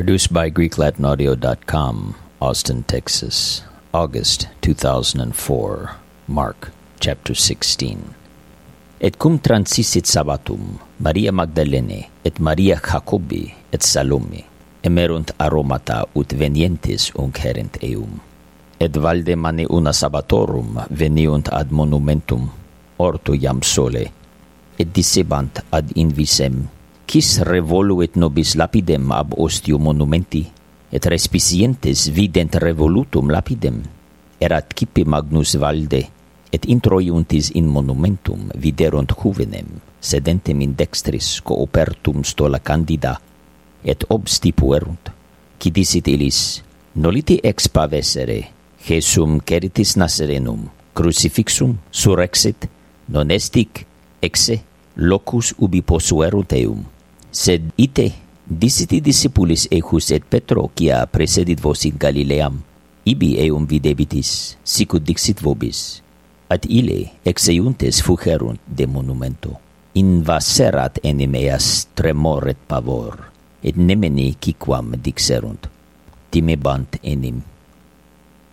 Produced by GreekLatinAudio.com, Austin, Texas, August 2004. Mark, chapter 16. Et cum transisit sabbatum, Maria Magdalene, et Maria Jacobi, et Salome, emerunt aromata ut venientes uncerent eum. Et valde mane una sabbatorum veniunt ad monumentum, orto iam sole, et dissebant ad invisem quis revoluit nobis lapidem ab ostium monumenti, et respicientes vident revolutum lapidem, erat cipe magnus valde, et introiuntis in monumentum viderunt juvenem, sedentem in dextris coopertum stola candida, et obstipuerunt, qui disit illis, noliti ex pavesere, Jesum ceritis Nazarenum, crucifixum surrexit, non estic, exe, locus ubi posuerunt eum. Sed ite disiti discipulis ejus et Petro, quia precedit vos in Galileam, ibi eum videbitis, sicut dixit vobis, ad ile exeuntes fugerunt de monumento. Invaserat enim eas tremor et pavor, et nemini quiquam dixerunt, timebant enim.